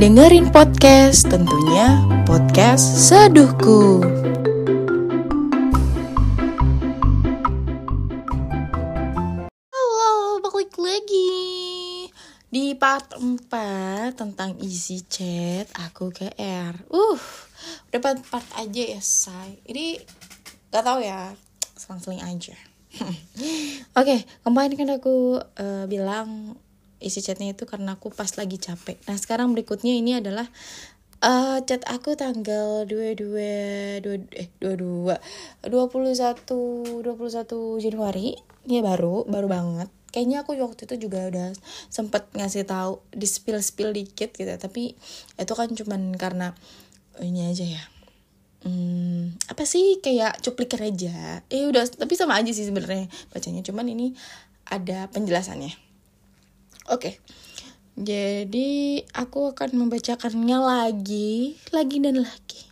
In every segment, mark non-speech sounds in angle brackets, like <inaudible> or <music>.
dengerin podcast, tentunya podcast Seduhku. Halo, balik lagi di part 4 tentang isi chat aku ke R. Uh, udah part, part aja ya, say. Ini gak tau ya, selang-seling aja. <laughs> Oke, okay, kemarin kan aku uh, bilang isi chatnya itu karena aku pas lagi capek. Nah sekarang berikutnya ini adalah uh, chat aku tanggal 22 2 eh 22 21 21 Januari. Ini baru, baru banget. Kayaknya aku waktu itu juga udah sempet ngasih tahu di spill spill dikit gitu, tapi itu kan cuman karena ini aja ya. Hmm, apa sih kayak cuplikan aja. Eh udah tapi sama aja sih sebenarnya bacanya. Cuman ini ada penjelasannya. Oke. Jadi aku akan membacakannya lagi, lagi dan lagi.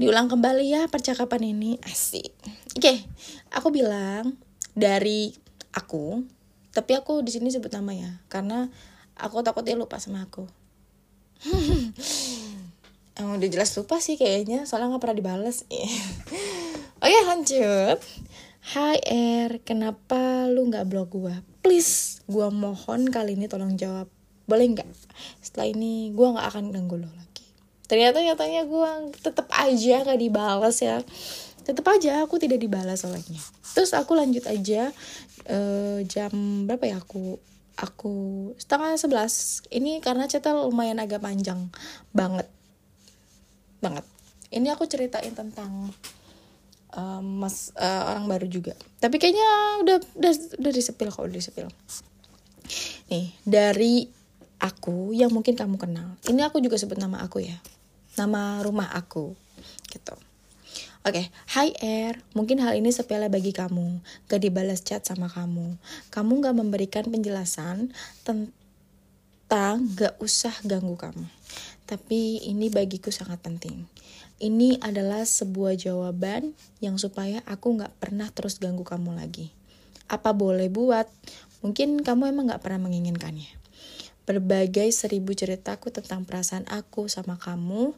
Diulang kembali ya percakapan ini, asik. Oke, aku bilang dari aku, tapi aku di sini sebut nama ya, karena aku takut dia lupa sama aku. <laughs> Emang udah jelas lupa sih kayaknya, soalnya nggak pernah dibales. <laughs> Oke lanjut. Hai Er, kenapa lu nggak blog gua? please gue mohon kali ini tolong jawab. Boleh nggak? Setelah ini gue nggak akan ganggu lo lagi. Ternyata nyatanya gue tetap aja gak dibalas ya. Tetap aja aku tidak dibalas olehnya terus aku lanjut aja uh, jam berapa ya aku? Aku setengah sebelas. Ini karena cetel lumayan agak panjang banget. Banget. Ini aku ceritain tentang um, mas uh, orang baru juga tapi kayaknya udah udah udah disepil kok udah disepil nih dari aku yang mungkin kamu kenal ini aku juga sebut nama aku ya nama rumah aku gitu Oke, okay. hi Air. Mungkin hal ini sepele bagi kamu. Gak dibalas chat sama kamu. Kamu gak memberikan penjelasan tentang gak usah ganggu kamu. Tapi ini bagiku sangat penting. Ini adalah sebuah jawaban yang supaya aku gak pernah terus ganggu kamu lagi. Apa boleh buat? Mungkin kamu emang gak pernah menginginkannya. Berbagai seribu ceritaku tentang perasaan aku sama kamu,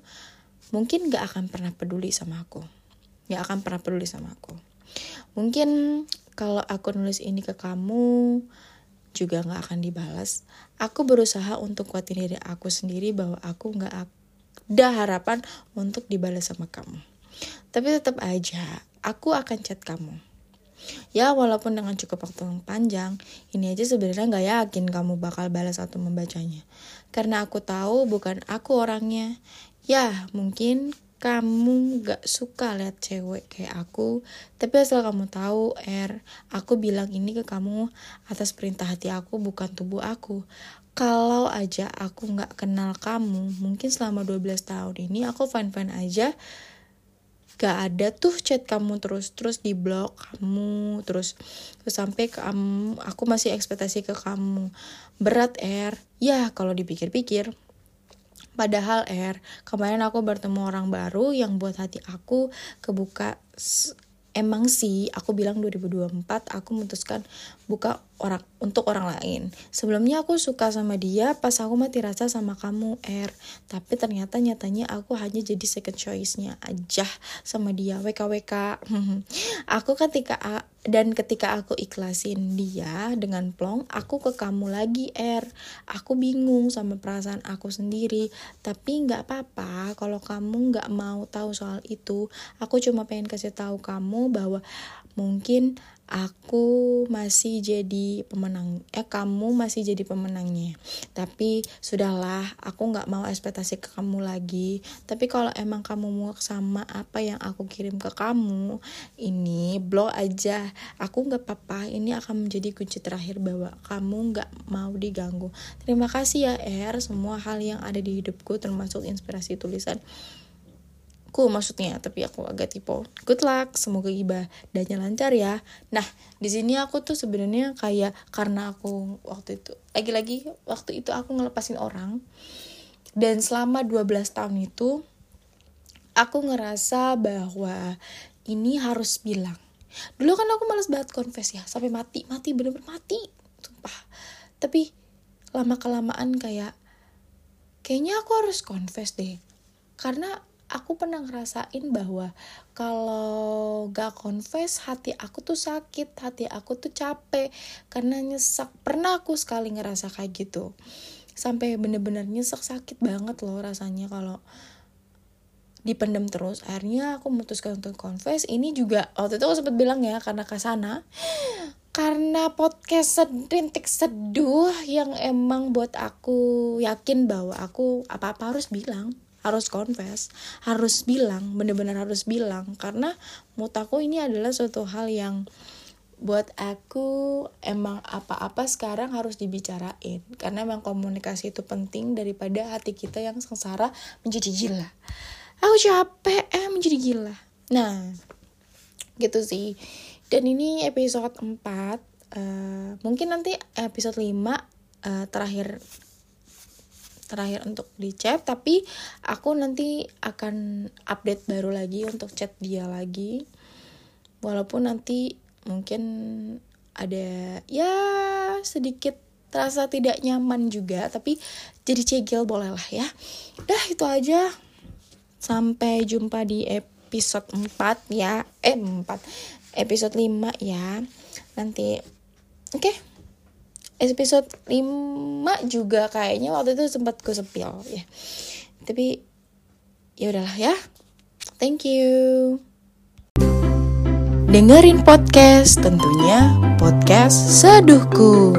mungkin gak akan pernah peduli sama aku. Gak akan pernah peduli sama aku. Mungkin kalau aku nulis ini ke kamu, juga gak akan dibalas. Aku berusaha untuk kuatin diri aku sendiri bahwa aku gak ada harapan untuk dibalas sama kamu. Tapi tetap aja, aku akan chat kamu. Ya walaupun dengan cukup waktu yang panjang, ini aja sebenarnya nggak yakin kamu bakal balas atau membacanya. Karena aku tahu bukan aku orangnya. Ya mungkin kamu gak suka lihat cewek kayak aku, tapi asal kamu tahu, Er, aku bilang ini ke kamu atas perintah hati aku, bukan tubuh aku. Kalau aja aku nggak kenal kamu mungkin selama 12 tahun ini aku fine fine aja. Gak ada tuh chat kamu terus terus di blog kamu terus terus sampai kamu aku masih ekspektasi ke kamu. Berat er. Ya kalau dipikir-pikir Padahal Er, kemarin aku bertemu orang baru yang buat hati aku kebuka emang sih aku bilang 2024 aku memutuskan buka orang untuk orang lain. Sebelumnya aku suka sama dia pas aku mati rasa sama kamu R. Tapi ternyata nyatanya aku hanya jadi second choice-nya aja sama dia WKWK. <laughs> aku ketika dan ketika aku ikhlasin dia dengan plong, aku ke kamu lagi R. Aku bingung sama perasaan aku sendiri. Tapi nggak apa-apa kalau kamu nggak mau tahu soal itu. Aku cuma pengen kasih tahu kamu bahwa mungkin aku masih jadi pemenang eh kamu masih jadi pemenangnya. Tapi sudahlah aku nggak mau ekspektasi ke kamu lagi. Tapi kalau emang kamu mau sama apa yang aku kirim ke kamu ini blog aja. Aku nggak apa-apa ini akan menjadi kunci terakhir bahwa kamu nggak mau diganggu. Terima kasih ya Er. Semua hal yang ada di hidupku termasuk inspirasi tulisan aku maksudnya tapi aku agak tipe good luck semoga ibadahnya lancar ya. Nah di sini aku tuh sebenarnya kayak karena aku waktu itu lagi-lagi waktu itu aku ngelepasin orang dan selama 12 tahun itu aku ngerasa bahwa ini harus bilang. Dulu kan aku males banget confess ya sampai mati mati bener-bener mati sumpah. Tapi lama kelamaan kayak kayaknya aku harus confess deh karena aku pernah ngerasain bahwa kalau gak confess hati aku tuh sakit hati aku tuh capek karena nyesek. Pernah aku sekali ngerasa kayak gitu. Sampai bener-bener nyesek sakit banget loh rasanya kalau dipendam terus. Akhirnya aku memutuskan untuk confess. Ini juga waktu itu aku sempat bilang ya karena ke sana. Karena podcast sedintik seduh yang emang buat aku yakin bahwa aku apa-apa harus bilang harus confess harus bilang bener-bener harus bilang. Karena menurut aku ini adalah suatu hal yang buat aku emang apa-apa sekarang harus dibicarain. Karena emang komunikasi itu penting daripada hati kita yang sengsara menjadi gila. Aku capek eh menjadi gila. Nah gitu sih. Dan ini episode 4 uh, eh, mungkin nanti episode 5 uh, eh, terakhir terakhir untuk di chat tapi aku nanti akan update baru lagi untuk chat dia lagi. Walaupun nanti mungkin ada ya sedikit terasa tidak nyaman juga tapi jadi cegel boleh lah ya. Dah itu aja. Sampai jumpa di episode 4 ya. Eh 4 episode 5 ya. Nanti oke. okay episode 5 juga kayaknya waktu itu sempat gue sepil ya. Tapi ya udahlah ya. Thank you. Dengerin podcast tentunya podcast seduhku